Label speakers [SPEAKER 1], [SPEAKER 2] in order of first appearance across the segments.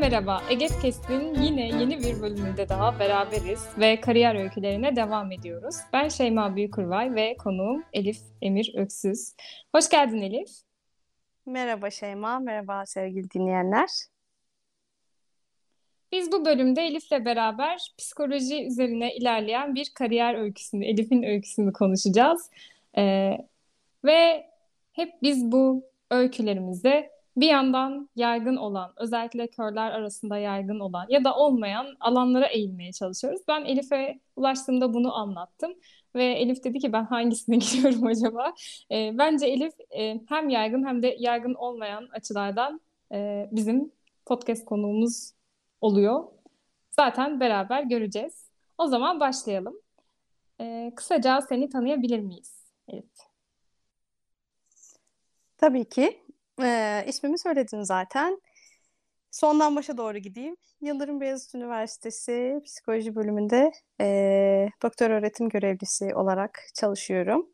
[SPEAKER 1] Merhaba. Eget Kest'in yine yeni bir bölümünde daha beraberiz ve kariyer öykülerine devam ediyoruz. Ben Şeyma Büyükurvay ve konuğum Elif Emir Öksüz. Hoş geldin Elif.
[SPEAKER 2] Merhaba Şeyma, merhaba sevgili dinleyenler.
[SPEAKER 1] Biz bu bölümde Elif'le beraber psikoloji üzerine ilerleyen bir kariyer öyküsünü, Elif'in öyküsünü konuşacağız. Ee, ve hep biz bu öykülerimizde bir yandan yaygın olan, özellikle körler arasında yaygın olan ya da olmayan alanlara eğilmeye çalışıyoruz. Ben Elif'e ulaştığımda bunu anlattım ve Elif dedi ki ben hangisine giriyorum acaba? E, bence Elif e, hem yaygın hem de yaygın olmayan açılardan e, bizim podcast konuğumuz oluyor. Zaten beraber göreceğiz. O zaman başlayalım. E, kısaca seni tanıyabilir miyiz Elif?
[SPEAKER 2] Tabii ki. Ee, ismimi söyledin zaten. Sondan başa doğru gideyim. Yıldırım Beyazıt Üniversitesi Psikoloji bölümünde e, doktor öğretim görevlisi olarak çalışıyorum.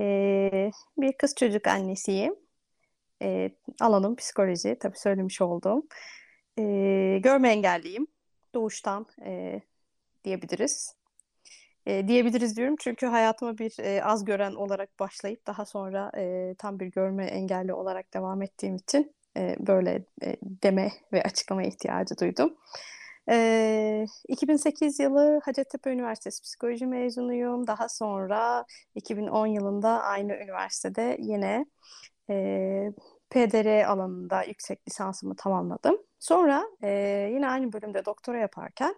[SPEAKER 2] E, bir kız çocuk annesiyim. E, alanım psikoloji, tabii söylemiş oldum. E, görme engelliyim. Doğuştan e, diyebiliriz e, diyebiliriz diyorum. Çünkü hayatıma bir e, az gören olarak başlayıp daha sonra e, tam bir görme engelli olarak devam ettiğim için e, böyle e, deme ve açıklama ihtiyacı duydum. E, 2008 yılı Hacettepe Üniversitesi Psikoloji mezunuyum. Daha sonra 2010 yılında aynı üniversitede yine e, PDR alanında yüksek lisansımı tamamladım. Sonra e, yine aynı bölümde doktora yaparken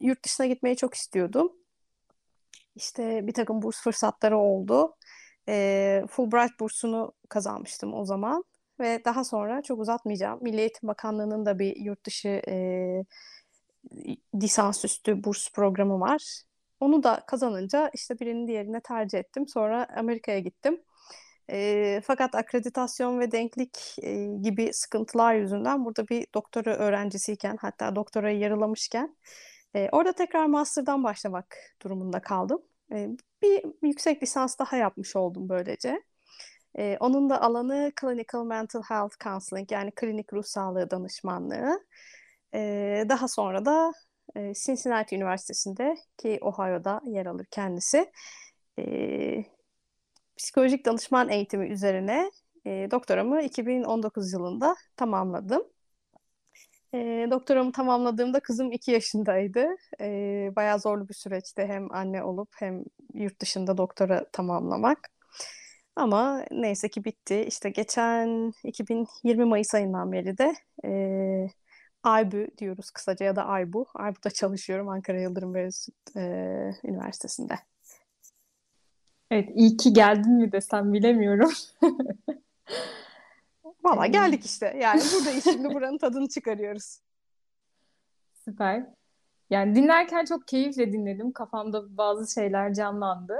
[SPEAKER 2] yurt dışına gitmeyi çok istiyordum. İşte bir takım burs fırsatları oldu. E, Fulbright bursunu kazanmıştım o zaman. Ve daha sonra çok uzatmayacağım. Milli Eğitim Bakanlığı'nın da bir yurt dışı e, lisansüstü burs programı var. Onu da kazanınca işte birinin diğerine tercih ettim. Sonra Amerika'ya gittim. E, fakat akreditasyon ve denklik e, gibi sıkıntılar yüzünden burada bir doktora öğrencisiyken hatta doktorayı yarılamışken e, orada tekrar master'dan başlamak durumunda kaldım. E, bir yüksek lisans daha yapmış oldum böylece. E, onun da alanı Clinical Mental Health Counseling yani klinik ruh sağlığı danışmanlığı. E, daha sonra da e, Cincinnati Üniversitesi'nde ki Ohio'da yer alır kendisi. E, psikolojik danışman eğitimi üzerine e, doktoramı 2019 yılında tamamladım. E, doktoramı tamamladığımda kızım 2 yaşındaydı. E, bayağı zorlu bir süreçti hem anne olup hem yurt dışında doktora tamamlamak. Ama neyse ki bitti. İşte geçen 2020 Mayıs ayından beri de e, AYBÜ diyoruz kısaca ya da AYBU. AYBU'da çalışıyorum Ankara Yıldırım Beyazıt e, Üniversitesi'nde.
[SPEAKER 1] Evet, iyi ki geldin mi desem bilemiyorum.
[SPEAKER 2] Valla geldik işte. Yani buradayız şimdi buranın tadını çıkarıyoruz.
[SPEAKER 1] Süper. Yani dinlerken çok keyifle dinledim. Kafamda bazı şeyler canlandı.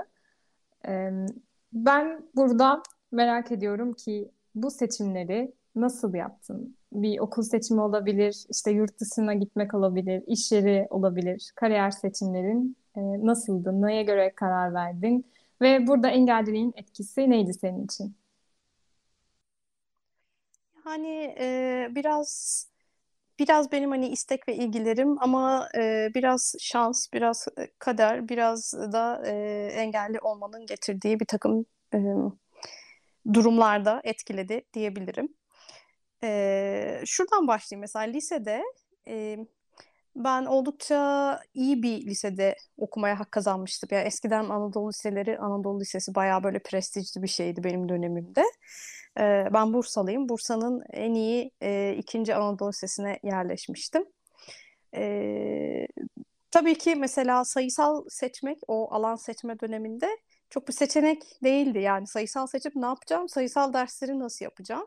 [SPEAKER 1] ben burada merak ediyorum ki bu seçimleri nasıl yaptın? Bir okul seçimi olabilir, işte yurt dışına gitmek olabilir, iş yeri olabilir. Kariyer seçimlerin nasıldı? Neye göre karar verdin? Ve burada engelliliğin etkisi neydi senin için?
[SPEAKER 2] Yani e, biraz biraz benim hani istek ve ilgilerim ama e, biraz şans, biraz kader, biraz da e, engelli olmanın getirdiği bir takım e, durumlarda etkiledi diyebilirim. E, şuradan başlayayım mesela lisede e, ben oldukça iyi bir lisede okumaya hak kazanmıştım. Yani eskiden Anadolu liseleri, Anadolu Lisesi bayağı böyle prestijli bir şeydi benim dönemimde. Ee, ben Bursalıyım. Bursa'nın en iyi e, ikinci Anadolu Lisesi'ne yerleşmiştim. Ee, tabii ki mesela sayısal seçmek, o alan seçme döneminde çok bir seçenek değildi. Yani sayısal seçip ne yapacağım, sayısal dersleri nasıl yapacağım?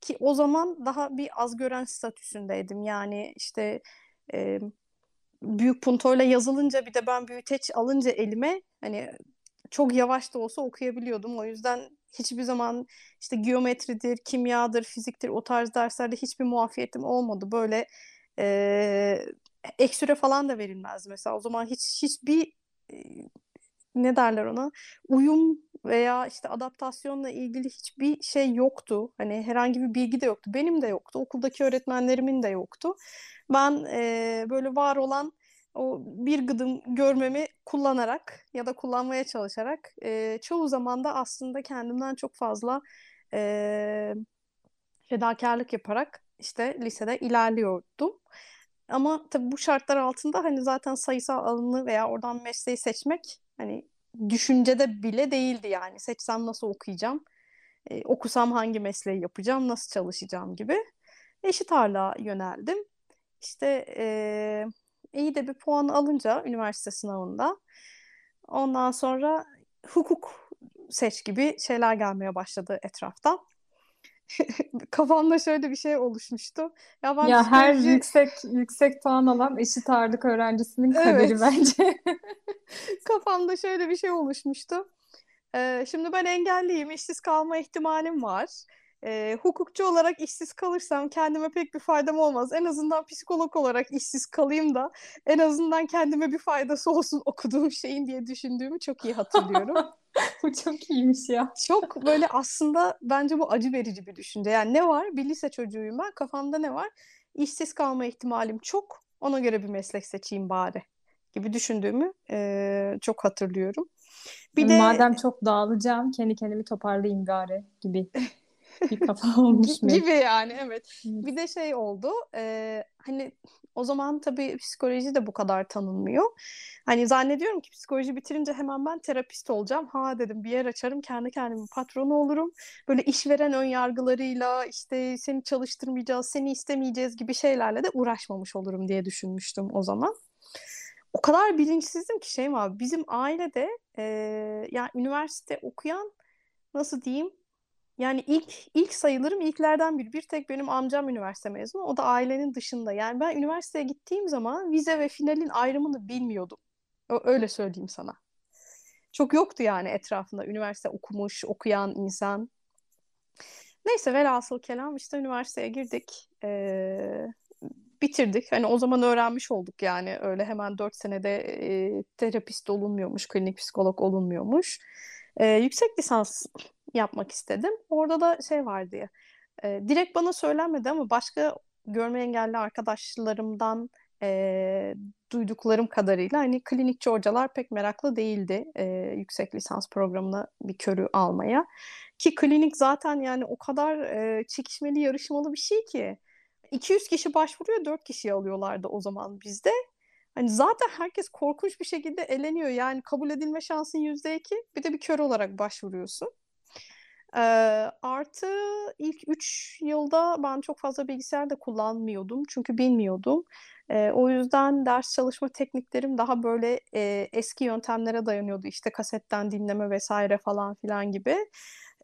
[SPEAKER 2] Ki o zaman daha bir az gören statüsündeydim. Yani işte e, büyük puntoyla yazılınca bir de ben büyüteç alınca elime hani çok yavaş da olsa okuyabiliyordum. O yüzden hiçbir zaman işte geometridir, kimyadır, fiziktir o tarz derslerde hiçbir muafiyetim olmadı. Böyle e, ek süre falan da verilmez mesela. O zaman hiç hiçbir e, ne derler ona uyum veya işte adaptasyonla ilgili hiçbir şey yoktu. Hani herhangi bir bilgi de yoktu. Benim de yoktu. Okuldaki öğretmenlerimin de yoktu. Ben e, böyle var olan o bir gıdım görmemi kullanarak ya da kullanmaya çalışarak e, çoğu zaman da aslında kendimden çok fazla e, fedakarlık yaparak işte lisede ilerliyordum. Ama tabii bu şartlar altında hani zaten sayısal alanı veya oradan mesleği seçmek hani düşüncede bile değildi yani. Seçsem nasıl okuyacağım, e, okusam hangi mesleği yapacağım, nasıl çalışacağım gibi. Eşit ağırlığa yöneldim. İşte e, iyi de bir puan alınca üniversite sınavında ondan sonra hukuk seç gibi şeyler gelmeye başladı etraftan. Kafamda şöyle bir şey oluşmuştu.
[SPEAKER 1] Ya ben ya her yüksek yüksek puan alan eşit ağırlık öğrencisinin kaderi evet. bence.
[SPEAKER 2] Kafamda şöyle bir şey oluşmuştu. Ee, şimdi ben engelliyim, işsiz kalma ihtimalim var. Ee, hukukçu olarak işsiz kalırsam kendime pek bir faydam olmaz. En azından psikolog olarak işsiz kalayım da en azından kendime bir faydası olsun okuduğum şeyin diye düşündüğümü çok iyi hatırlıyorum.
[SPEAKER 1] bu çok iyiymiş ya.
[SPEAKER 2] Çok böyle aslında bence bu acı verici bir düşünce. Yani ne var? Bir lise çocuğuyum ben. Kafamda ne var? İşsiz kalma ihtimalim çok. Ona göre bir meslek seçeyim bari gibi düşündüğümü e, çok hatırlıyorum.
[SPEAKER 1] Bir de madem çok dağılacağım kendi kendimi toparlayayım bari gibi bir kafa olmuş mu?
[SPEAKER 2] Gibi yani evet. Bir de şey oldu. E, hani o zaman tabii psikoloji de bu kadar tanınmıyor. Hani zannediyorum ki psikoloji bitirince hemen ben terapist olacağım. Ha dedim bir yer açarım kendi kendimin patronu olurum. Böyle işveren ön yargılarıyla işte seni çalıştırmayacağız, seni istemeyeceğiz gibi şeylerle de uğraşmamış olurum diye düşünmüştüm o zaman. O kadar bilinçsizdim ki şey abi bizim ailede e, yani üniversite okuyan nasıl diyeyim yani ilk ilk sayılırım ilklerden biri. Bir tek benim amcam üniversite mezunu. O da ailenin dışında. Yani ben üniversiteye gittiğim zaman vize ve finalin ayrımını bilmiyordum. Öyle söyleyeyim sana. Çok yoktu yani etrafında üniversite okumuş, okuyan insan. Neyse velhasıl kelam işte üniversiteye girdik. Ee, bitirdik. Hani o zaman öğrenmiş olduk yani. Öyle hemen dört senede e, terapist olunmuyormuş, klinik psikolog olunmuyormuş. E, yüksek lisans yapmak istedim. Orada da şey var diye. E, direkt bana söylenmedi ama başka görme engelli arkadaşlarımdan e, duyduklarım kadarıyla hani klinikçi hocalar pek meraklı değildi e, yüksek lisans programına bir körü almaya. Ki klinik zaten yani o kadar e, çekişmeli, yarışmalı bir şey ki. 200 kişi başvuruyor, 4 kişiyi alıyorlardı o zaman bizde. Hani zaten herkes korkunç bir şekilde eleniyor. Yani kabul edilme şansın %2. Bir de bir kör olarak başvuruyorsun. Ee, artı ilk 3 yılda ben çok fazla bilgisayar da kullanmıyordum. Çünkü bilmiyordum. Ee, o yüzden ders çalışma tekniklerim daha böyle e, eski yöntemlere dayanıyordu. İşte kasetten dinleme vesaire falan filan gibi.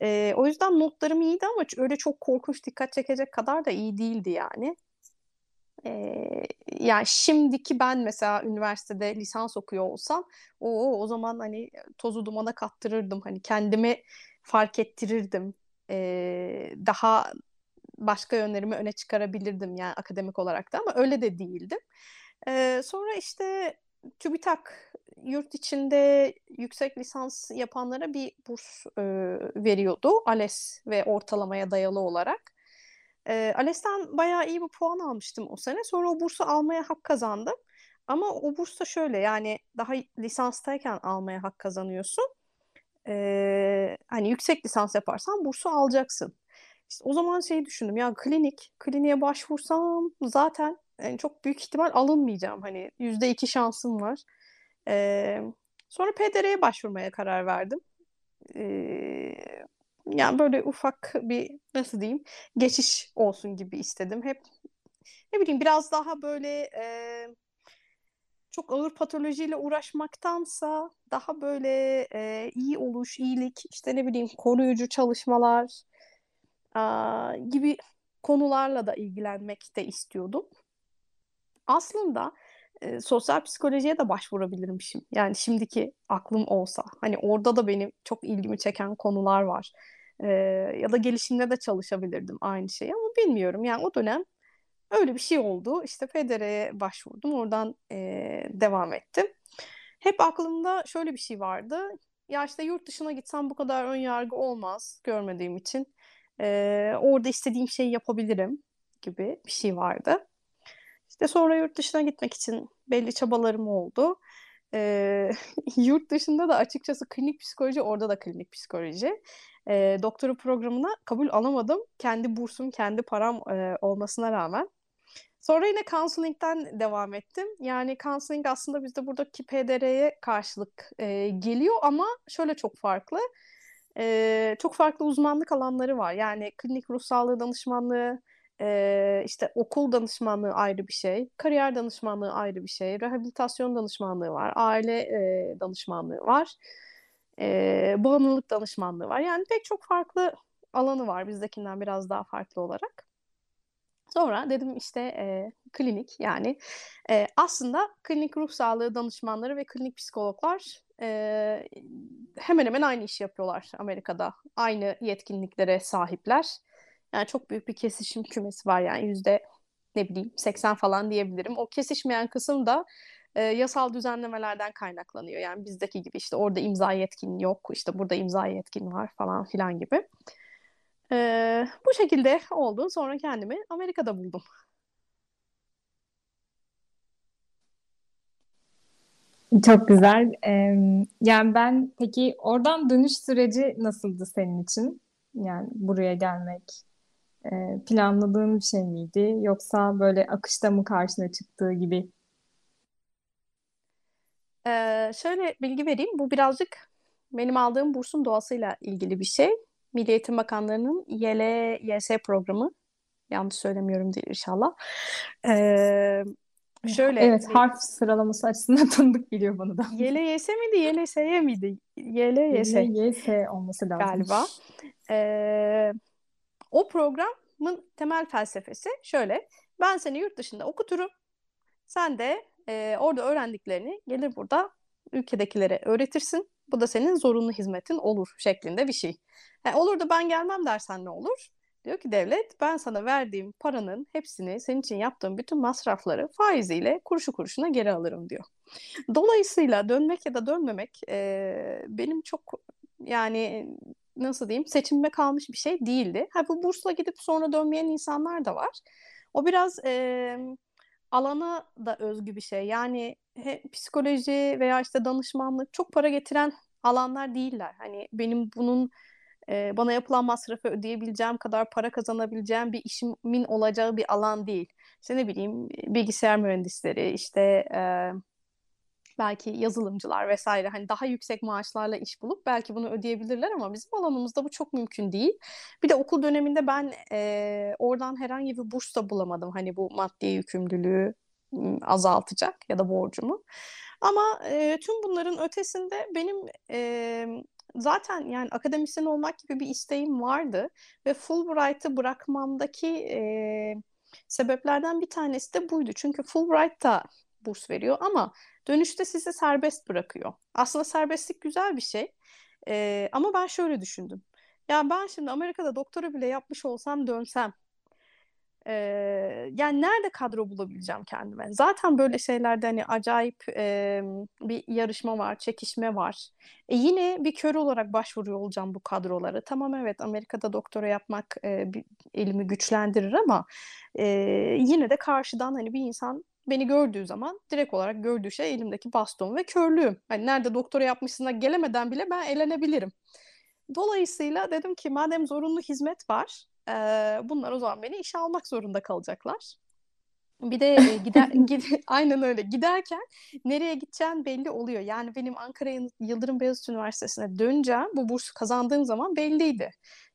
[SPEAKER 2] Ee, o yüzden notlarım iyiydi ama öyle çok korkunç dikkat çekecek kadar da iyi değildi yani. Ee, yani şimdiki ben mesela üniversitede lisans okuyor olsam o o zaman hani tozu dumana kattırırdım. Hani kendimi fark ettirirdim. Ee, daha başka yönlerimi öne çıkarabilirdim yani akademik olarak da ama öyle de değildim. Ee, sonra işte TÜBİTAK yurt içinde yüksek lisans yapanlara bir burs e, veriyordu. ALES ve ortalamaya dayalı olarak. E, ALES'ten bayağı iyi bir puan almıştım o sene. Sonra o bursu almaya hak kazandım. Ama o burs da şöyle yani daha lisanstayken almaya hak kazanıyorsun e, hani yüksek lisans yaparsan bursu alacaksın. İşte o zaman şey düşündüm ya klinik, kliniğe başvursam zaten yani çok büyük ihtimal alınmayacağım. Hani yüzde iki şansım var. E, sonra PDR'ye başvurmaya karar verdim. E, yani böyle ufak bir nasıl diyeyim geçiş olsun gibi istedim. Hep ne bileyim biraz daha böyle e, çok ağır patolojiyle uğraşmaktansa daha böyle e, iyi oluş, iyilik, işte ne bileyim koruyucu çalışmalar a, gibi konularla da ilgilenmek de istiyordum. Aslında e, sosyal psikolojiye de başvurabilirmişim. Yani şimdiki aklım olsa. Hani orada da benim çok ilgimi çeken konular var. E, ya da gelişimde de çalışabilirdim aynı şeyi ama bilmiyorum. Yani o dönem öyle bir şey oldu. İşte FDR'ye başvurdum. Oradan e, devam ettim. Hep aklımda şöyle bir şey vardı. Ya işte yurt dışına gitsem bu kadar ön yargı olmaz görmediğim için. E, orada istediğim şeyi yapabilirim gibi bir şey vardı. İşte sonra yurt dışına gitmek için belli çabalarım oldu. E, yurt dışında da açıkçası klinik psikoloji, orada da klinik psikoloji. E, doktora programına kabul alamadım. Kendi bursum, kendi param e, olmasına rağmen. Sonra yine counseling'den devam ettim. Yani counseling aslında bizde buradaki PDR'ye karşılık e, geliyor ama şöyle çok farklı. E, çok farklı uzmanlık alanları var. Yani klinik ruh sağlığı danışmanlığı, e, işte okul danışmanlığı ayrı bir şey, kariyer danışmanlığı ayrı bir şey, rehabilitasyon danışmanlığı var, aile e, danışmanlığı var, e, bağımlılık danışmanlığı var. Yani pek çok farklı alanı var bizdekinden biraz daha farklı olarak. Sonra dedim işte e, klinik yani e, aslında klinik ruh sağlığı danışmanları ve klinik psikologlar e, hemen hemen aynı işi yapıyorlar Amerika'da. Aynı yetkinliklere sahipler. Yani çok büyük bir kesişim kümesi var yani yüzde ne bileyim 80 falan diyebilirim. O kesişmeyen kısım da e, yasal düzenlemelerden kaynaklanıyor. Yani bizdeki gibi işte orada imza yetkin yok, işte burada imza yetkin var falan filan gibi. Ee, bu şekilde oldu. Sonra kendimi Amerika'da buldum.
[SPEAKER 1] Çok güzel. Yani ben peki oradan dönüş süreci nasıldı senin için? Yani buraya gelmek e, planladığın bir şey miydi? Yoksa böyle akışta mı karşına çıktığı gibi?
[SPEAKER 2] Ee, şöyle bilgi vereyim. Bu birazcık benim aldığım bursun doğasıyla ilgili bir şey. Milli Eğitim Bakanlığı'nın YLYS programı. Yanlış söylemiyorum değil inşallah. Ee, şöyle
[SPEAKER 1] Evet, harf sıralaması açısından tanıdık geliyor bana da.
[SPEAKER 2] YLYS miydi, YLSY miydi? YLYS
[SPEAKER 1] YLYS olması lazım.
[SPEAKER 2] galiba. Ee, o programın temel felsefesi şöyle. Ben seni yurt dışında okuturum. Sen de e, orada öğrendiklerini gelir burada ülkedekilere öğretirsin. Bu da senin zorunlu hizmetin olur şeklinde bir şey. Yani olur da ben gelmem dersen ne olur? Diyor ki devlet ben sana verdiğim paranın hepsini senin için yaptığım bütün masrafları faiziyle kuruşu kuruşuna geri alırım diyor. Dolayısıyla dönmek ya da dönmemek e, benim çok yani nasıl diyeyim seçimime kalmış bir şey değildi. Ha, bu bursla gidip sonra dönmeyen insanlar da var. O biraz e, alana da özgü bir şey. Yani he, psikoloji veya işte danışmanlık çok para getiren alanlar değiller. Hani benim bunun e, bana yapılan masrafı ödeyebileceğim kadar para kazanabileceğim bir işimin olacağı bir alan değil. İşte ne bileyim bilgisayar mühendisleri, işte e, belki yazılımcılar vesaire hani daha yüksek maaşlarla iş bulup belki bunu ödeyebilirler ama bizim alanımızda bu çok mümkün değil. Bir de okul döneminde ben e, oradan herhangi bir burs da bulamadım. Hani bu maddi yükümlülüğü azaltacak ya da borcumu. Ama e, tüm bunların ötesinde benim e, zaten yani akademisyen olmak gibi bir isteğim vardı ve Fulbright'ı bırakmamdaki e, sebeplerden bir tanesi de buydu. Çünkü Fulbright da burs veriyor ama dönüşte sizi serbest bırakıyor. Aslında serbestlik güzel bir şey. E, ama ben şöyle düşündüm. Ya ben şimdi Amerika'da doktora bile yapmış olsam dönsem ee, yani nerede kadro bulabileceğim kendime? Zaten böyle şeylerde hani acayip e, bir yarışma var, çekişme var. E, yine bir kör olarak başvuruyor olacağım bu kadroları. Tamam evet Amerika'da doktora yapmak e, bir, elimi güçlendirir ama e, yine de karşıdan hani bir insan beni gördüğü zaman direkt olarak gördüğü şey elimdeki baston ve körlüğüm. Hani nerede doktora yapmışsına gelemeden bile ben elenebilirim. Dolayısıyla dedim ki madem zorunlu hizmet var e, bunlar o zaman beni işe almak zorunda kalacaklar. Bir de e, gider, gide, aynen öyle giderken nereye gideceğim belli oluyor. Yani benim Ankara Yıldırım Beyazıt Üniversitesi'ne döneceğim bu burs kazandığım zaman belliydi.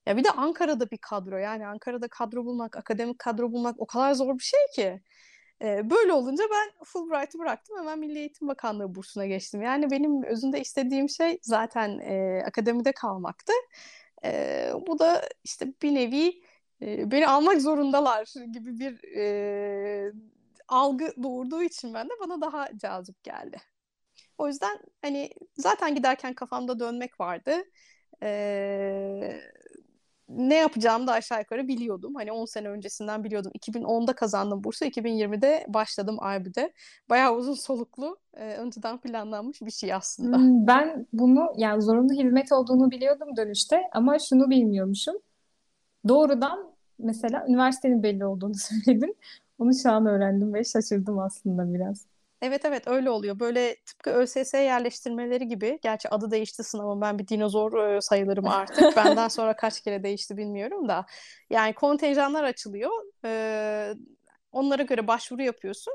[SPEAKER 2] Ya bir de Ankara'da bir kadro yani Ankara'da kadro bulmak, akademik kadro bulmak o kadar zor bir şey ki. Ee, böyle olunca ben Fulbright'ı bıraktım hemen Milli Eğitim Bakanlığı bursuna geçtim. Yani benim özünde istediğim şey zaten e, akademide kalmaktı. E, bu da işte bir nevi e, beni almak zorundalar gibi bir e, algı doğurduğu için ben de bana daha cazip geldi. O yüzden hani zaten giderken kafamda dönmek vardı. Ee, ne yapacağımı da aşağı yukarı biliyordum. Hani 10 sene öncesinden biliyordum. 2010'da kazandım bursu, 2020'de başladım ARBÜ'de. Bayağı uzun soluklu, e, önceden planlanmış bir şey aslında.
[SPEAKER 1] Hmm, Ben bunu yani zorunlu hizmet olduğunu biliyordum dönüşte ama şunu bilmiyormuşum. Doğrudan mesela üniversitenin belli olduğunu söyledin. Onu şu an öğrendim ve şaşırdım aslında biraz.
[SPEAKER 2] Evet evet öyle oluyor. Böyle tıpkı ÖSS yerleştirmeleri gibi. Gerçi adı değişti sınavın. Ben bir dinozor sayılırım artık. Benden sonra kaç kere değişti bilmiyorum da. Yani kontenjanlar açılıyor. Ee, onlara göre başvuru yapıyorsun.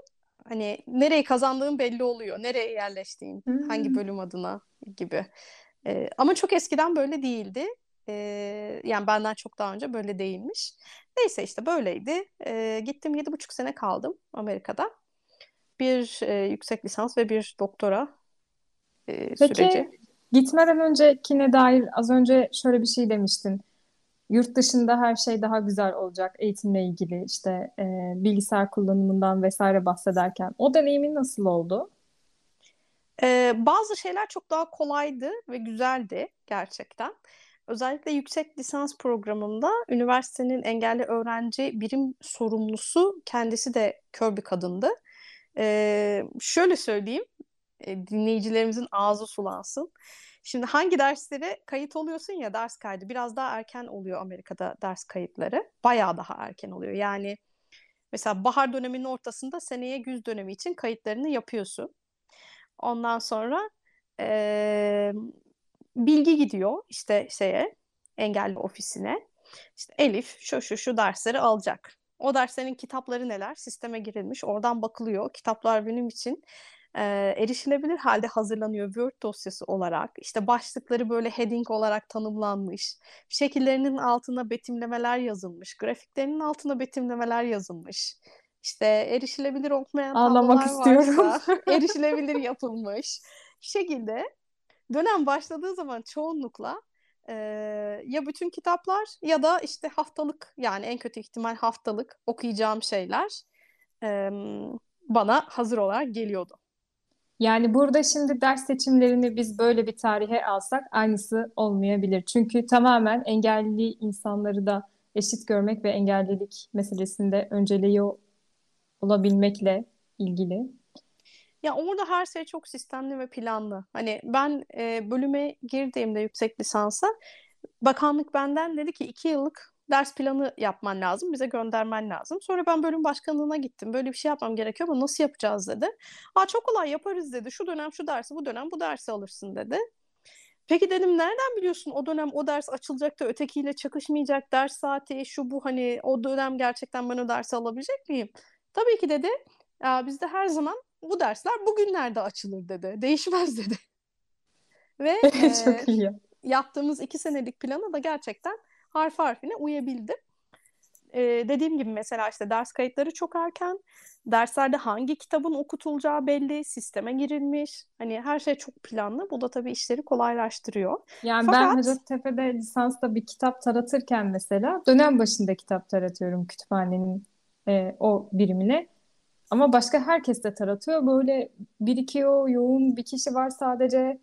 [SPEAKER 2] Hani nereyi kazandığın belli oluyor. Nereye yerleştiğin, hangi
[SPEAKER 1] Hmm.
[SPEAKER 2] bölüm adına gibi. Ee, ama çok eskiden böyle değildi. Ee, yani benden çok daha önce böyle değilmiş. Neyse işte böyleydi. Ee, gittim yedi buçuk sene kaldım Amerika'da. Bir e, yüksek lisans ve bir doktora e, süreci.
[SPEAKER 1] Peki gitmeden öncekine dair az önce şöyle bir şey demiştin. Yurt dışında her şey daha güzel olacak eğitimle ilgili işte e, bilgisayar kullanımından vesaire bahsederken. O deneyimin nasıl oldu?
[SPEAKER 2] Ee, bazı şeyler çok daha kolaydı ve güzeldi gerçekten. Özellikle yüksek lisans programında üniversitenin engelli öğrenci birim sorumlusu kendisi de kör bir kadındı. Ee, şöyle söyleyeyim, e, dinleyicilerimizin ağzı sulansın. Şimdi hangi derslere kayıt oluyorsun ya ders kaydı biraz daha erken oluyor Amerika'da ders kayıtları. Bayağı daha erken oluyor. Yani mesela bahar döneminin ortasında seneye güz dönemi için kayıtlarını yapıyorsun. Ondan sonra eee, bilgi gidiyor işte şeye engelli ofisine. İşte Elif şu şu şu dersleri alacak. O derslerin kitapları neler? Sisteme girilmiş. Oradan bakılıyor. Kitaplar benim için eee, erişilebilir halde hazırlanıyor Word dosyası olarak. İşte başlıkları böyle heading olarak tanımlanmış. Şekillerinin altına betimlemeler yazılmış. Grafiklerinin altına betimlemeler yazılmış. İşte erişilebilir olmayan
[SPEAKER 1] Ağlamak istiyorum.
[SPEAKER 2] varsa erişilebilir yapılmış. Bir şekilde dönem başladığı zaman çoğunlukla e, ya bütün kitaplar ya da işte haftalık yani en kötü ihtimal haftalık okuyacağım şeyler e, bana hazır olarak geliyordu.
[SPEAKER 1] Yani burada şimdi ders seçimlerini biz böyle bir tarihe alsak aynısı olmayabilir. Çünkü tamamen engelli insanları da eşit görmek ve engellilik meselesinde önceliği olabilmekle ilgili.
[SPEAKER 2] Ya orada her şey çok sistemli ve planlı. Hani ben e, bölüme girdiğimde yüksek lisansa bakanlık benden dedi ki iki yıllık ders planı yapman lazım, bize göndermen lazım. Sonra ben bölüm başkanlığına gittim. Böyle bir şey yapmam gerekiyor ama nasıl yapacağız dedi. Aa çok kolay yaparız dedi. Şu dönem şu dersi, bu dönem bu dersi alırsın dedi. Peki dedim nereden biliyorsun o dönem o ders açılacak da ötekiyle çakışmayacak ders saati şu bu hani o dönem gerçekten ben o dersi alabilecek miyim? Tabii ki dedi. "Aa, bizde her zaman bu dersler bugünlerde açılır dedi. Değişmez dedi. Ve e,
[SPEAKER 1] Çok iyi.
[SPEAKER 2] yaptığımız iki senelik plana da gerçekten harf harfine uyabildim. Ee, dediğim gibi mesela işte ders kayıtları çok erken. Derslerde hangi kitabın okutulacağı belli, sisteme girilmiş. Hani her şey çok planlı. Bu da tabii işleri kolaylaştırıyor.
[SPEAKER 1] Yani ben
[SPEAKER 2] Fakat
[SPEAKER 1] Hacettepe'de lisansta bir kitap taratırken mesela dönem başında kitap taratıyorum kütüphanenin e, o birimine. Ama başka herkes de taratıyor. Böyle birikiyor, yoğun bir kişi var sadece.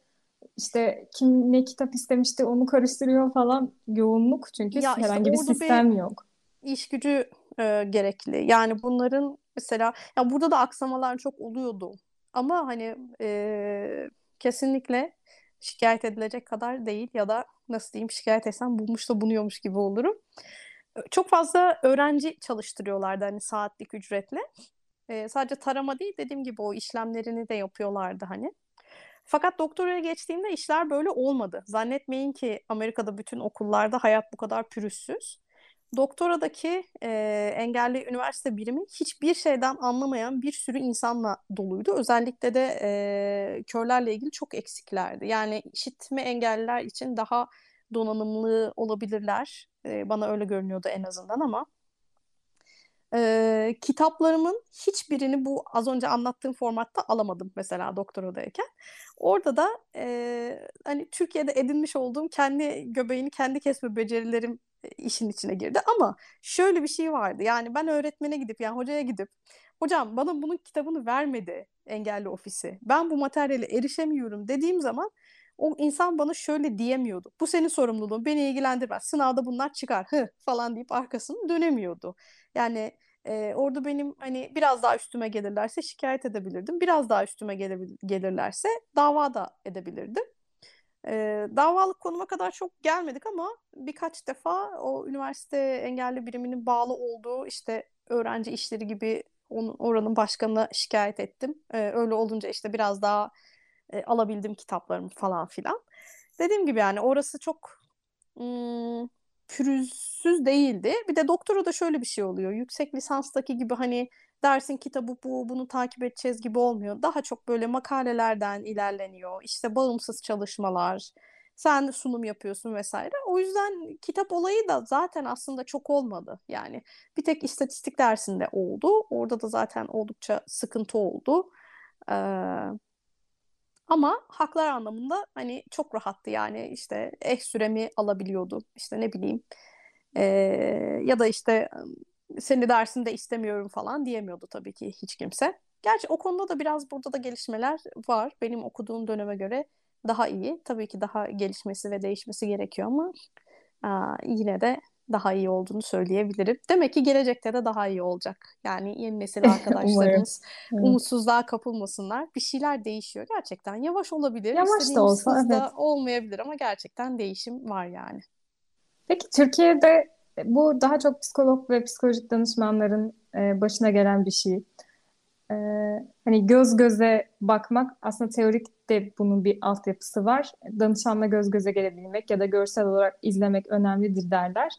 [SPEAKER 1] İşte kim ne kitap istemişti onu karıştırıyor falan. Yoğunluk çünkü
[SPEAKER 2] ya işte
[SPEAKER 1] herhangi bir
[SPEAKER 2] orada bir
[SPEAKER 1] sistem yok.
[SPEAKER 2] iş gücü e, gerekli. Yani bunların mesela ya burada da aksamalar çok oluyordu. Ama hani e, kesinlikle şikayet edilecek kadar değil ya da nasıl diyeyim şikayet etsem bulmuş da bunuyormuş gibi olurum. Çok fazla öğrenci çalıştırıyorlardı hani saatlik ücretle. E, sadece tarama değil dediğim gibi o işlemlerini de yapıyorlardı hani. Fakat doktoraya geçtiğimde işler böyle olmadı. Zannetmeyin ki Amerika'da bütün okullarda hayat bu kadar pürüzsüz. Doktoradaki e, engelli üniversite birimi hiçbir şeyden anlamayan bir sürü insanla doluydu. Özellikle de e, körlerle ilgili çok eksiklerdi. Yani işitme engelliler için daha donanımlı olabilirler. E, bana öyle görünüyordu en azından ama. Ee, kitaplarımın hiçbirini bu az önce anlattığım formatta alamadım mesela doktoradayken. Orada da e, hani Türkiye'de edinmiş olduğum kendi göbeğini kendi kesme becerilerim işin içine girdi ama şöyle bir şey vardı. Yani ben öğretmene gidip yani hocaya gidip hocam bana bunun kitabını vermedi engelli ofisi. Ben bu materyale erişemiyorum dediğim zaman o insan bana şöyle diyemiyordu. Bu senin sorumluluğun, beni ilgilendirmez. Sınavda bunlar çıkar hı falan deyip arkasını dönemiyordu. Yani e, orada benim hani biraz daha üstüme gelirlerse şikayet edebilirdim. Biraz daha üstüme gelir, gelirlerse dava da edebilirdim. E, davalık konuma kadar çok gelmedik ama birkaç defa o üniversite engelli biriminin bağlı olduğu işte öğrenci işleri gibi onun, oranın başkanına şikayet ettim. E, öyle olunca işte biraz daha e, alabildim kitaplarımı falan filan. Dediğim gibi yani orası çok pürüzsüz değildi. Bir de doktora da şöyle bir şey oluyor. Yüksek lisanstaki gibi hani dersin kitabı bu, bunu takip edeceğiz gibi olmuyor. Daha çok böyle makalelerden ilerleniyor. İşte bağımsız çalışmalar, sen sunum yapıyorsun vesaire. O yüzden kitap olayı da zaten aslında çok olmadı. Yani bir tek istatistik dersinde oldu. Orada da zaten oldukça sıkıntı oldu. Ee, ama haklar anlamında hani çok rahattı yani işte eh süremi alabiliyordu. İşte ne bileyim ee, ya da işte seni dersinde istemiyorum falan diyemiyordu tabii ki hiç kimse. Gerçi o konuda da biraz burada da gelişmeler var. Benim okuduğum döneme göre daha iyi. Tabii ki daha gelişmesi ve değişmesi gerekiyor ama aa, yine de daha iyi olduğunu söyleyebilirim. Demek ki gelecekte de daha iyi olacak. Yani yeni nesil arkadaşlarımız umutsuzluğa kapılmasınlar. Bir şeyler değişiyor gerçekten. Yavaş olabilir.
[SPEAKER 1] Yavaş da olsa evet.
[SPEAKER 2] da olmayabilir ama gerçekten değişim var yani.
[SPEAKER 1] Peki Türkiye'de bu daha çok psikolog ve psikolojik danışmanların e, başına gelen bir şey. E, hani göz göze bakmak aslında teorik de bunun bir altyapısı var. Danışanla göz göze gelebilmek ya da görsel olarak izlemek önemlidir derler.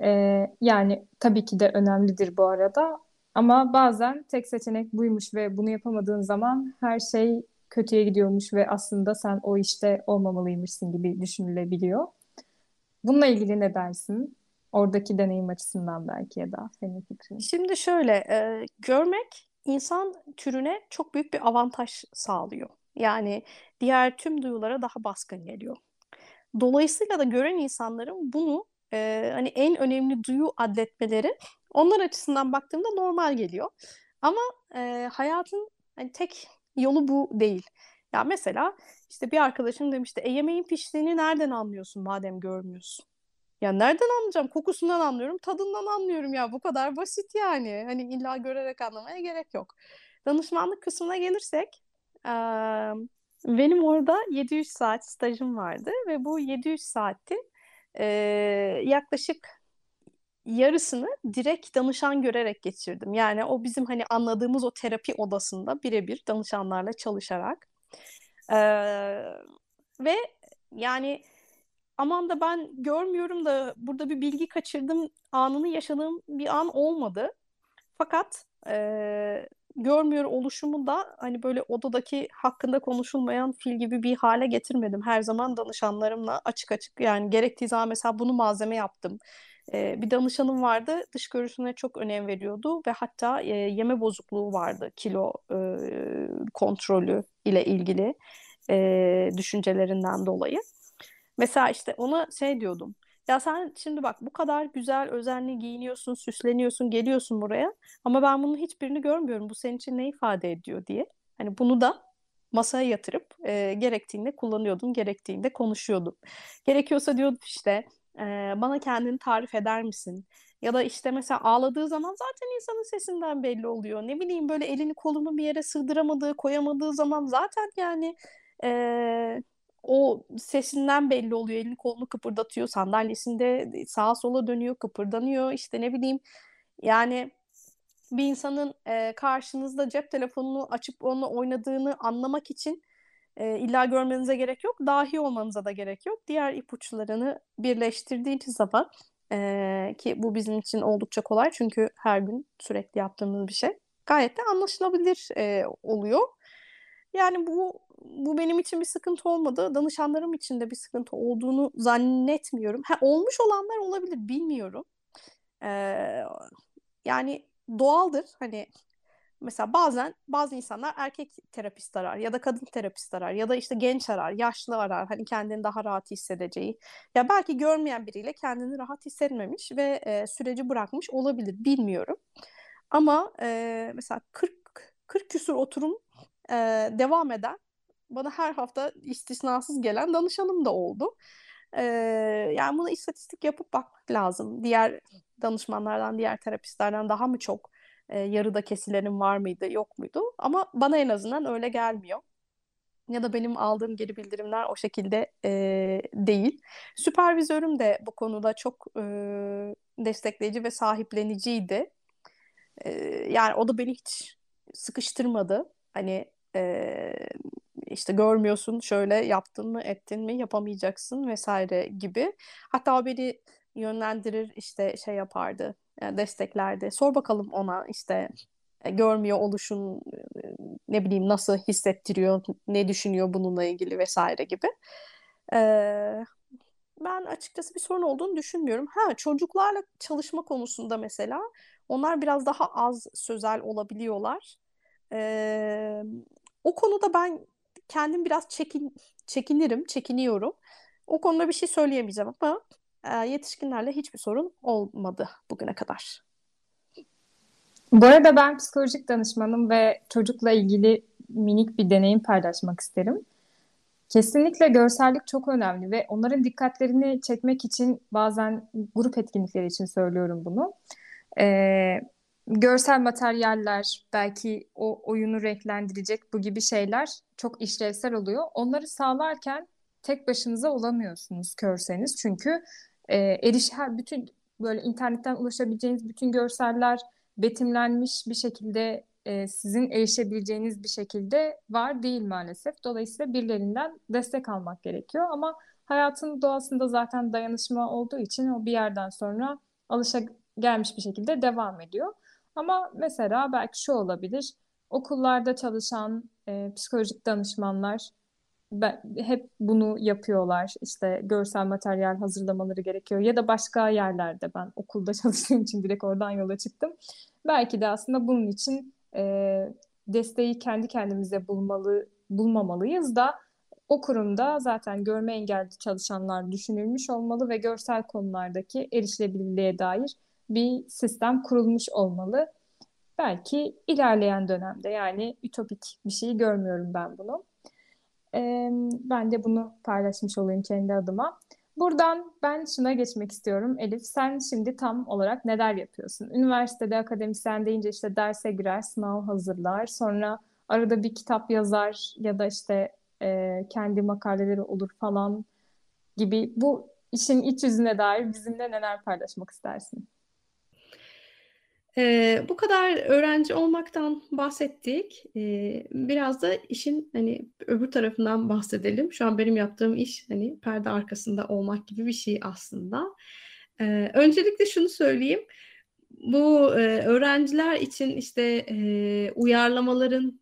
[SPEAKER 1] E, yani tabii ki de önemlidir bu arada. Ama bazen tek seçenek buymuş ve bunu yapamadığın zaman her şey kötüye gidiyormuş ve aslında sen o işte olmamalıymışsın gibi düşünülebiliyor. Bununla ilgili ne dersin? Oradaki deneyim açısından belki ya da senin fikrin.
[SPEAKER 2] Şimdi şöyle, e, görmek insan türüne çok büyük bir avantaj sağlıyor. Yani diğer tüm duyulara daha baskın geliyor. Dolayısıyla da gören insanların bunu e, hani en önemli duyu adletmeleri onlar açısından baktığımda normal geliyor. Ama e, hayatın hani tek yolu bu değil. Ya mesela işte bir arkadaşım demişti, e, yemeğin piştiğini nereden anlıyorsun madem görmüyorsun? Ya nereden anlayacağım? Kokusundan anlıyorum, tadından anlıyorum ya. Bu kadar basit yani. Hani illa görerek anlamaya gerek yok. Danışmanlık kısmına gelirsek, benim orada 700 saat stajım vardı ve bu 700 saatin yaklaşık yarısını direkt danışan görerek geçirdim. Yani o bizim hani anladığımız o terapi odasında birebir danışanlarla çalışarak. ve yani aman da ben görmüyorum da burada bir bilgi kaçırdım anını yaşadığım bir an olmadı. Fakat e, görmüyor oluşumu da hani böyle odadaki hakkında konuşulmayan fil gibi bir hale getirmedim. Her zaman danışanlarımla açık açık yani gerektiği zaman mesela bunu malzeme yaptım. Ee, bir danışanım vardı dış görünüşüne çok önem veriyordu ve hatta e, yeme bozukluğu vardı kilo e, kontrolü ile ilgili e, düşüncelerinden dolayı. Mesela işte ona şey diyordum. Ya sen şimdi bak bu kadar güzel özenli giyiniyorsun, süsleniyorsun, geliyorsun buraya ama ben bunun hiçbirini görmüyorum. Bu senin için ne ifade ediyor diye. Hani bunu da masaya yatırıp e, gerektiğinde kullanıyordum, gerektiğinde konuşuyordum. Gerekiyorsa diyordum işte e, bana kendini tarif eder misin? Ya da işte mesela ağladığı zaman zaten insanın sesinden belli oluyor. Ne bileyim böyle elini kolunu bir yere sığdıramadığı, koyamadığı zaman zaten yani e, o sesinden belli oluyor. Elini kolunu kıpırdatıyor. Sandalyesinde sağa sola dönüyor, kıpırdanıyor. İşte ne bileyim yani bir insanın e, karşınızda cep telefonunu açıp onunla oynadığını anlamak için e, illa görmenize gerek yok. Dahi olmanıza da gerek yok. Diğer ipuçlarını birleştirdiğiniz zaman e, ki bu bizim için oldukça kolay çünkü her gün sürekli yaptığımız bir şey. Gayet de anlaşılabilir e, oluyor. Yani bu bu benim için bir sıkıntı olmadı. Danışanlarım için de bir sıkıntı olduğunu zannetmiyorum. Ha, olmuş olanlar olabilir bilmiyorum. Ee, yani doğaldır. Hani Mesela bazen bazı insanlar erkek terapist arar ya da kadın terapist arar ya da işte genç arar, yaşlı arar hani kendini daha rahat hissedeceği. Ya belki görmeyen biriyle kendini rahat hissetmemiş ve e, süreci bırakmış olabilir bilmiyorum. Ama e, mesela 40 40 küsur oturum e, devam eden bana her hafta istisnasız gelen danışanım da oldu. E, yani bunu istatistik yapıp bakmak lazım. Diğer danışmanlardan, diğer terapistlerden daha mı çok e, yarıda kesilerin var mıydı, yok muydu? Ama bana en azından öyle gelmiyor. Ya da benim aldığım geri bildirimler o şekilde e, değil. Süpervizörüm de bu konuda çok e, destekleyici ve sahipleniciydi. E, yani o da beni hiç sıkıştırmadı. Hani e, işte görmüyorsun şöyle yaptın mı ettin mi yapamayacaksın vesaire gibi. Hatta beni yönlendirir işte şey yapardı yani desteklerdi. Sor bakalım ona işte e, görmüyor oluşun e, ne bileyim nasıl hissettiriyor, ne düşünüyor bununla ilgili vesaire gibi. Ee, ben açıkçası bir sorun olduğunu düşünmüyorum. Ha çocuklarla çalışma konusunda mesela onlar biraz daha az sözel olabiliyorlar. Ee, o konuda ben kendim biraz çekin çekinirim, çekiniyorum. O konuda bir şey söyleyemeyeceğim ama e, yetişkinlerle hiçbir sorun olmadı bugüne kadar.
[SPEAKER 1] Bu arada ben psikolojik danışmanım ve çocukla ilgili minik bir deneyim paylaşmak isterim. Kesinlikle görsellik çok önemli ve onların dikkatlerini çekmek için bazen grup etkinlikleri için söylüyorum bunu. Ee, görsel materyaller, belki o oyunu renklendirecek bu gibi şeyler çok işlevsel oluyor. Onları sağlarken tek başınıza olamıyorsunuz körseniz. Çünkü e, eriş her bütün böyle internetten ulaşabileceğiniz bütün görseller betimlenmiş bir şekilde e, sizin erişebileceğiniz bir şekilde var değil maalesef. Dolayısıyla birilerinden destek almak gerekiyor ama hayatın doğasında zaten dayanışma olduğu için o bir yerden sonra alışa gelmiş bir şekilde devam ediyor. Ama mesela belki şu olabilir. Okullarda çalışan e, psikolojik danışmanlar hep bunu yapıyorlar. İşte görsel materyal hazırlamaları gerekiyor. Ya da başka yerlerde ben okulda çalıştığım için direkt oradan yola çıktım. Belki de aslında bunun için e, desteği kendi kendimize bulmalı bulmamalıyız da o kurumda zaten görme engelli çalışanlar düşünülmüş olmalı ve görsel konulardaki erişilebilirliğe dair bir sistem kurulmuş olmalı. Belki ilerleyen dönemde yani ütopik bir şey görmüyorum ben bunu. Ee, ben de bunu paylaşmış olayım kendi adıma. Buradan ben şuna geçmek istiyorum. Elif sen şimdi tam olarak neler yapıyorsun? Üniversitede akademisyen deyince işte derse girer, sınav hazırlar. Sonra arada bir kitap yazar ya da işte e, kendi makaleleri olur falan gibi. Bu işin iç yüzüne dair bizimle neler paylaşmak istersin?
[SPEAKER 2] Ee, bu kadar öğrenci olmaktan bahsettik. Ee, biraz da işin hani öbür tarafından bahsedelim. Şu an benim yaptığım iş hani perde arkasında olmak gibi bir şey aslında. Ee, öncelikle şunu söyleyeyim. Bu e, öğrenciler için işte e, uyarlamaların,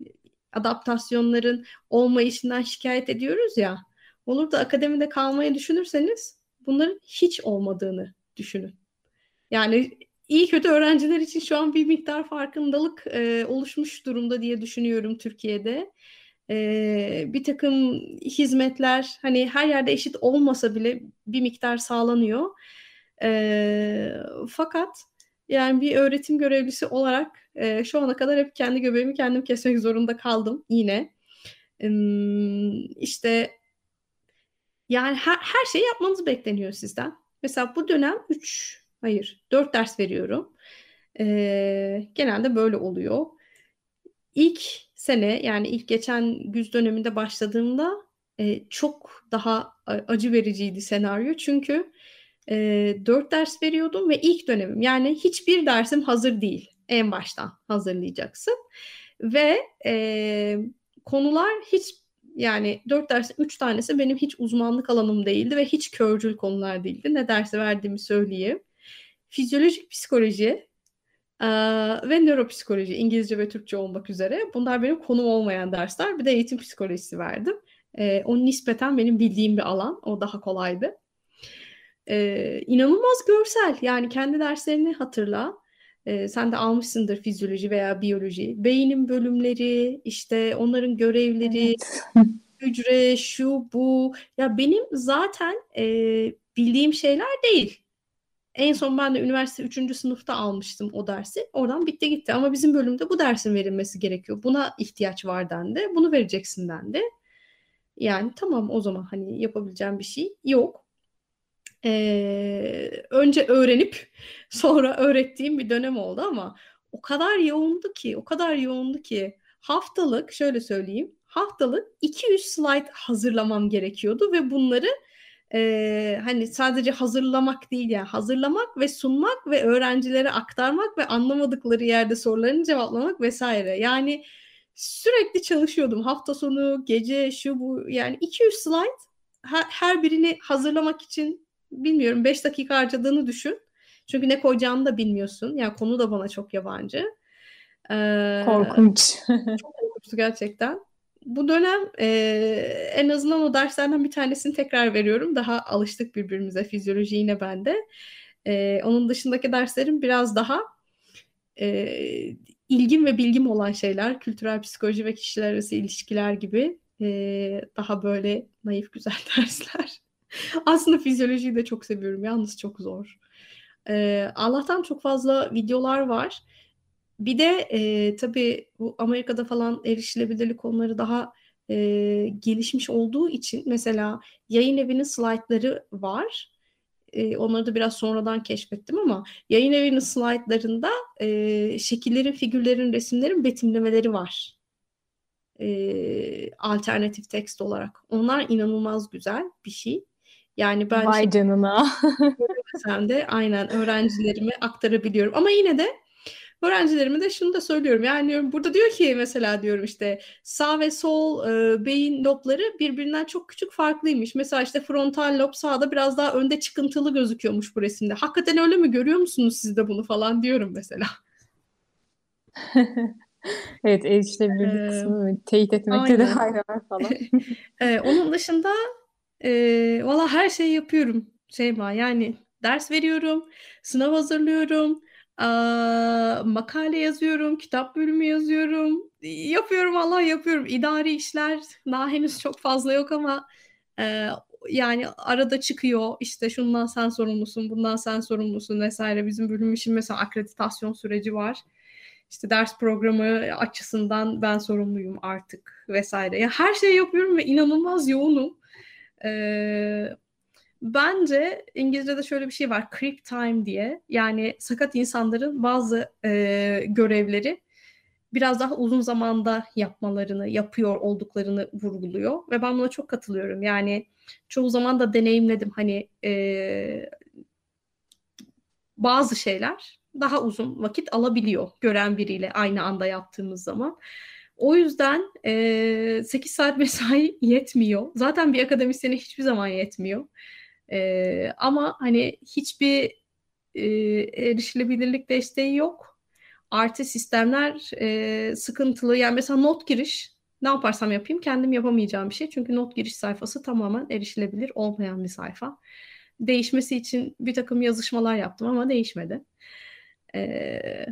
[SPEAKER 2] adaptasyonların olmayışından şikayet ediyoruz ya. Olur da akademide kalmayı düşünürseniz bunların hiç olmadığını düşünün. Yani iyi kötü öğrenciler için şu an bir miktar farkındalık e, oluşmuş durumda diye düşünüyorum Türkiye'de. E, bir takım hizmetler hani her yerde eşit olmasa bile bir miktar sağlanıyor. E, fakat yani bir öğretim görevlisi olarak e, şu ana kadar hep kendi göbeğimi kendim kesmek zorunda kaldım yine. E, işte yani her, her şeyi yapmanız bekleniyor sizden. Mesela bu dönem 3 Hayır. Dört ders veriyorum. Ee, genelde böyle oluyor. İlk sene yani ilk geçen güz döneminde başladığımda e, çok daha acı vericiydi senaryo. Çünkü e, dört ders veriyordum ve ilk dönemim yani hiçbir dersim hazır değil. En baştan hazırlayacaksın. Ve e, konular hiç yani dört dersin üç tanesi benim hiç uzmanlık alanım değildi ve hiç körcül konular değildi. Ne dersi verdiğimi söyleyeyim fizyolojik psikoloji e, ve nöropsikoloji İngilizce ve Türkçe olmak üzere. Bunlar benim konum olmayan dersler. Bir de eğitim psikolojisi verdim. E, o nispeten benim bildiğim bir alan. O daha kolaydı. E, inanılmaz görsel. Yani kendi derslerini hatırla. e, sen de almışsındır fizyoloji veya biyoloji. Beynin bölümleri, işte onların görevleri,
[SPEAKER 1] Evet.
[SPEAKER 2] hücre, şu, bu. Ya benim zaten e, bildiğim şeyler değil. En son ben de üniversite 3. sınıfta almıştım o dersi. Oradan bitti gitti. Ama bizim bölümde bu dersin verilmesi gerekiyor. Buna ihtiyaç var dendi. Bunu vereceksin dendi. Yani tamam o zaman hani yapabileceğim bir şey yok. Ee, önce öğrenip sonra öğrettiğim bir dönem oldu ama o kadar yoğundu ki, o kadar yoğundu ki haftalık şöyle söyleyeyim, haftalık 200 slide hazırlamam gerekiyordu ve bunları e, hani sadece hazırlamak değil yani hazırlamak ve sunmak ve öğrencilere aktarmak ve anlamadıkları yerde sorularını cevaplamak vesaire. Yani sürekli çalışıyordum hafta sonu, gece, şu bu yani 200 slide her, her birini hazırlamak için bilmiyorum 5 dakika harcadığını düşün. Çünkü ne koyacağını da bilmiyorsun. Yani konu da bana çok yabancı. Ee,
[SPEAKER 1] Korkunç.
[SPEAKER 2] çok korkunçtu gerçekten. Bu dönem e, en azından o derslerden bir tanesini tekrar veriyorum. Daha alıştık birbirimize. Fizyoloji yine bende. E, onun dışındaki derslerim biraz daha e, ilgim ve bilgim olan şeyler. Kültürel psikoloji ve kişiler arası ilişkiler gibi. E, daha böyle naif güzel dersler. Aslında fizyolojiyi de çok seviyorum. Yalnız çok zor. E, Allah'tan çok fazla videolar var. Bir de e, tabii bu Amerika'da falan erişilebilirlik konuları daha e, gelişmiş olduğu için mesela yayın evinin slaytları var. E, onları da biraz sonradan keşfettim ama yayın evinin slaytlarında e, şekillerin, figürlerin, resimlerin betimlemeleri var. E, alternatif tekst olarak. Onlar inanılmaz güzel bir şey. Yani ben
[SPEAKER 1] Vay canına.
[SPEAKER 2] Sen de aynen öğrencilerime aktarabiliyorum. Ama yine de öğrencilerime de şunu da söylüyorum. Yani diyorum, burada diyor ki mesela diyorum işte sağ ve sol e, beyin lobları birbirinden çok küçük farklıymış. Mesela işte frontal lob sağda biraz daha önde çıkıntılı gözüküyormuş bu resimde. Hakikaten öyle mi görüyor musunuz siz de bunu falan diyorum mesela.
[SPEAKER 1] Evet, erişilebilirlik
[SPEAKER 2] Ee,
[SPEAKER 1] kısmını teyit etmekte de
[SPEAKER 2] aynen
[SPEAKER 1] falan.
[SPEAKER 2] Ee, onun dışında e, valla her şeyi yapıyorum Şeyma. Yani ders veriyorum, sınav hazırlıyorum, makale yazıyorum, kitap bölümü yazıyorum. Yapıyorum Allah yapıyorum. İdari işler daha henüz çok fazla yok ama e, yani arada çıkıyor işte şundan sen sorumlusun, bundan sen sorumlusun vesaire. Bizim bölüm için mesela akreditasyon süreci var. İşte ders programı açısından ben sorumluyum artık vesaire. Ya her şeyi yapıyorum ve inanılmaz yoğunum. Ee, bence İngilizce'de şöyle bir şey var, creep time diye. Yani sakat insanların bazı e, görevleri biraz daha uzun zamanda yapmalarını, yapıyor olduklarını vurguluyor ve ben buna çok katılıyorum. Yani çoğu zaman da deneyimledim hani e, bazı şeyler daha uzun vakit alabiliyor gören biriyle aynı anda yaptığımız zaman. O yüzden e, 8 saat mesai yetmiyor. Zaten bir akademisyene hiçbir zaman yetmiyor. E, ama hani hiçbir e, erişilebilirlik desteği yok. Artı sistemler e, sıkıntılı. Yani mesela not giriş ne yaparsam yapayım kendim yapamayacağım bir şey. Çünkü not giriş sayfası tamamen erişilebilir olmayan bir sayfa. Değişmesi için bir takım yazışmalar yaptım ama değişmedi. Ee,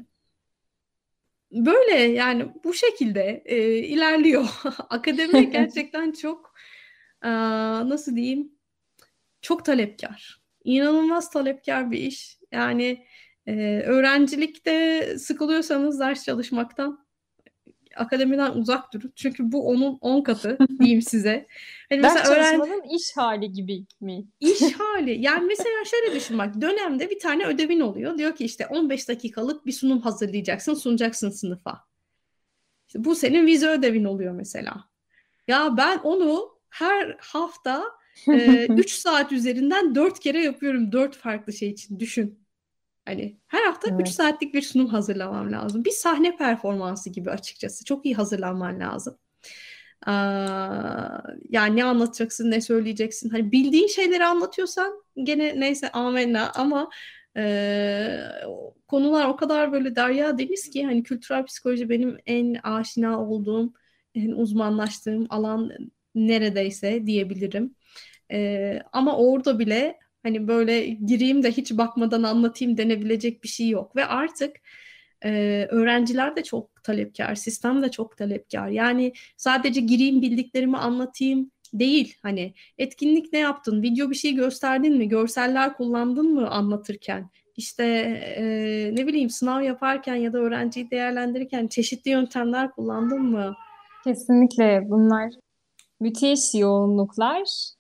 [SPEAKER 2] böyle yani bu şekilde e, ilerliyor. Akademi gerçekten çok e, nasıl diyeyim çok talepkar. İnanılmaz talepkar bir iş. Yani e, öğrencilikte sıkılıyorsanız ders çalışmaktan akademiden uzak durun. Çünkü bu onun 10 katı diyeyim size. Hani
[SPEAKER 1] Ders
[SPEAKER 2] mesela öğren-
[SPEAKER 1] çalışmanın iş hali gibi mi?
[SPEAKER 2] İş hali. Yani mesela şöyle düşün bak dönemde bir tane ödevin oluyor. Diyor ki işte 15 dakikalık bir sunum hazırlayacaksın, sunacaksın sınıfa. İşte bu senin vize ödevin oluyor mesela. Ya ben onu her hafta 3 saat üzerinden 4 kere yapıyorum. 4 farklı şey için düşün. Hani her hafta 3
[SPEAKER 1] Evet.
[SPEAKER 2] saatlik bir sunum hazırlamam lazım. Bir sahne performansı gibi açıkçası. Çok iyi hazırlanman lazım. Aa, yani ne anlatacaksın, ne söyleyeceksin. Hani bildiğin şeyleri anlatıyorsan gene neyse amenna ama e, konular o kadar böyle derya deniz ki hani kültürel psikoloji benim en aşina olduğum, en uzmanlaştığım alan neredeyse diyebilirim. E, ama orada bile Hani böyle gireyim de hiç bakmadan anlatayım denebilecek bir şey yok ve artık e, öğrenciler de çok talepkar, sistem de çok talepkar. Yani sadece gireyim bildiklerimi anlatayım değil. Hani etkinlik ne yaptın, video bir şey gösterdin mi, görseller kullandın mı anlatırken? İşte e, ne bileyim sınav yaparken ya da öğrenciyi değerlendirirken çeşitli yöntemler kullandın mı?
[SPEAKER 1] Kesinlikle bunlar müthiş yoğunluklar.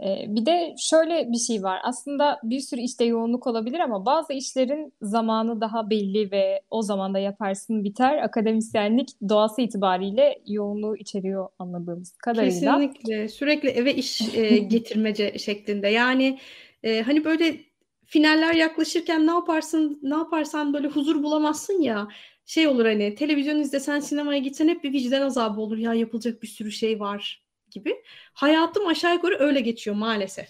[SPEAKER 1] Bir de şöyle bir şey var. Aslında bir sürü işte yoğunluk olabilir ama bazı işlerin zamanı daha belli ve o zamanda yaparsın biter. Akademisyenlik doğası itibariyle yoğunluğu içeriyor anladığımız kadarıyla.
[SPEAKER 2] Kesinlikle. Sürekli eve iş e, getirmece şeklinde. Yani e, hani böyle finaller yaklaşırken ne yaparsın, ne yaparsan böyle huzur bulamazsın ya. Şey olur hani televizyon izlesen, sinemaya gitsen hep bir vicdan azabı olur. Ya yapılacak bir sürü şey var gibi. Hayatım aşağı yukarı öyle geçiyor maalesef.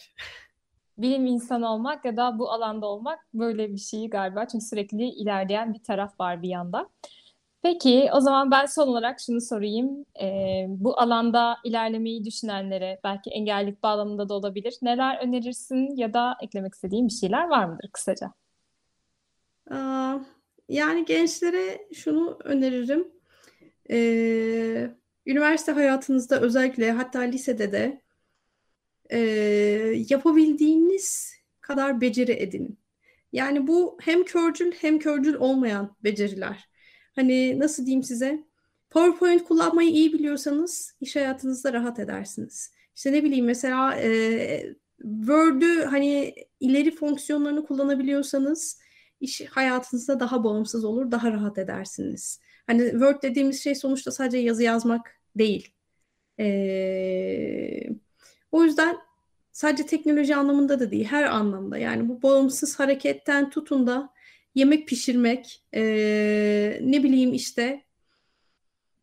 [SPEAKER 1] Bilim insanı olmak ya da bu alanda olmak böyle bir şey galiba. Çünkü sürekli ilerleyen bir taraf var bir yanda. Peki o zaman ben son olarak şunu sorayım. Ee, bu alanda ilerlemeyi düşünenlere belki engellilik bağlamında da olabilir. Neler önerirsin ya da eklemek istediğin bir şeyler var mıdır kısaca?
[SPEAKER 2] Yani gençlere şunu öneririm. Ee, üniversite hayatınızda özellikle hatta lisede de e, yapabildiğiniz kadar beceri edinin. Yani bu hem körcül hem körcül olmayan beceriler. Hani nasıl diyeyim size? PowerPoint kullanmayı iyi biliyorsanız iş hayatınızda rahat edersiniz. İşte ne bileyim mesela e, Word'ü hani ileri fonksiyonlarını kullanabiliyorsanız iş hayatınızda daha bağımsız olur, daha rahat edersiniz. Hani Word dediğimiz şey sonuçta sadece yazı yazmak değil. Ee, o yüzden sadece teknoloji anlamında da değil, her anlamda. Yani bu bağımsız hareketten tutun da yemek pişirmek, ee, ne bileyim işte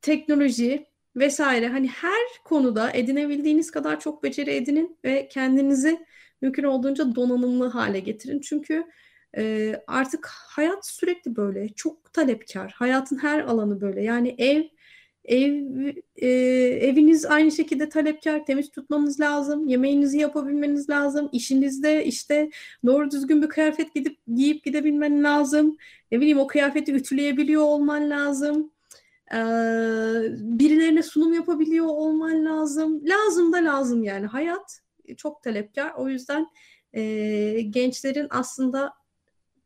[SPEAKER 2] teknoloji vesaire hani her konuda edinebildiğiniz kadar çok beceri edinin ve kendinizi mümkün olduğunca donanımlı hale getirin. Çünkü e, artık hayat sürekli böyle çok talepkar. Hayatın her alanı böyle. Yani ev ev e, eviniz aynı şekilde talepkar. Temiz tutmanız lazım. Yemeğinizi yapabilmeniz lazım. İşinizde işte doğru düzgün bir kıyafet gidip giyip gidebilmen lazım. Ne bileyim o kıyafeti ütüleyebiliyor olman lazım. Ee, birilerine sunum yapabiliyor olman lazım. Lazım da lazım yani. Hayat çok talepkar. O yüzden e, gençlerin aslında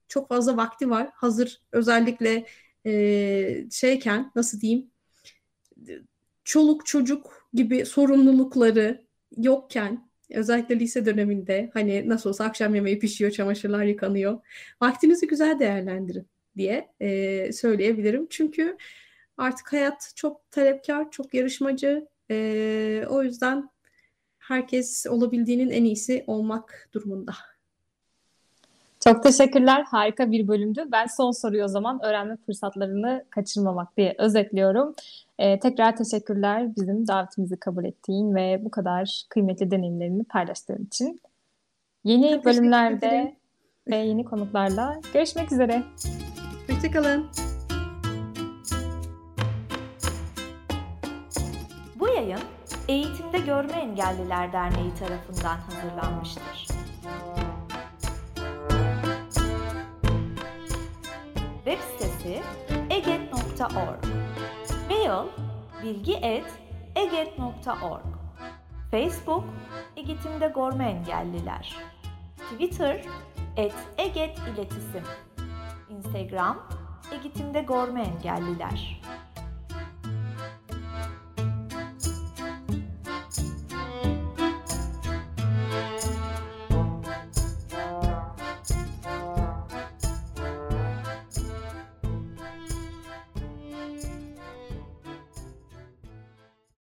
[SPEAKER 2] çok fazla vakti var. Hazır özellikle e, şeyken nasıl diyeyim çoluk çocuk gibi sorumlulukları yokken özellikle lise döneminde hani nasıl olsa akşam yemeği pişiyor, çamaşırlar yıkanıyor. Vaktinizi güzel değerlendirin diye e, söyleyebilirim. Çünkü artık hayat çok talepkar, çok yarışmacı. E, o yüzden herkes olabildiğinin en iyisi olmak durumunda.
[SPEAKER 1] Çok teşekkürler. Harika bir bölümdü. Ben son soruyu o zaman öğrenme fırsatlarını kaçırmamak diye özetliyorum. Ee, tekrar teşekkürler bizim davetimizi kabul ettiğin ve bu kadar kıymetli deneyimlerini paylaştığın için. Yeni
[SPEAKER 2] Çok
[SPEAKER 1] bölümlerde ve yeni konuklarla görüşmek üzere.
[SPEAKER 2] Hoşçakalın.
[SPEAKER 3] Bu yayın Eğitimde Görme Engelliler Derneği tarafından hazırlanmıştır. Web sitesi eget.org Mail bilgi.eget.org Facebook Eğitimde Görme Engelliler. Twitter et Eget İletisim Instagram Eğitimde Görme Engelliler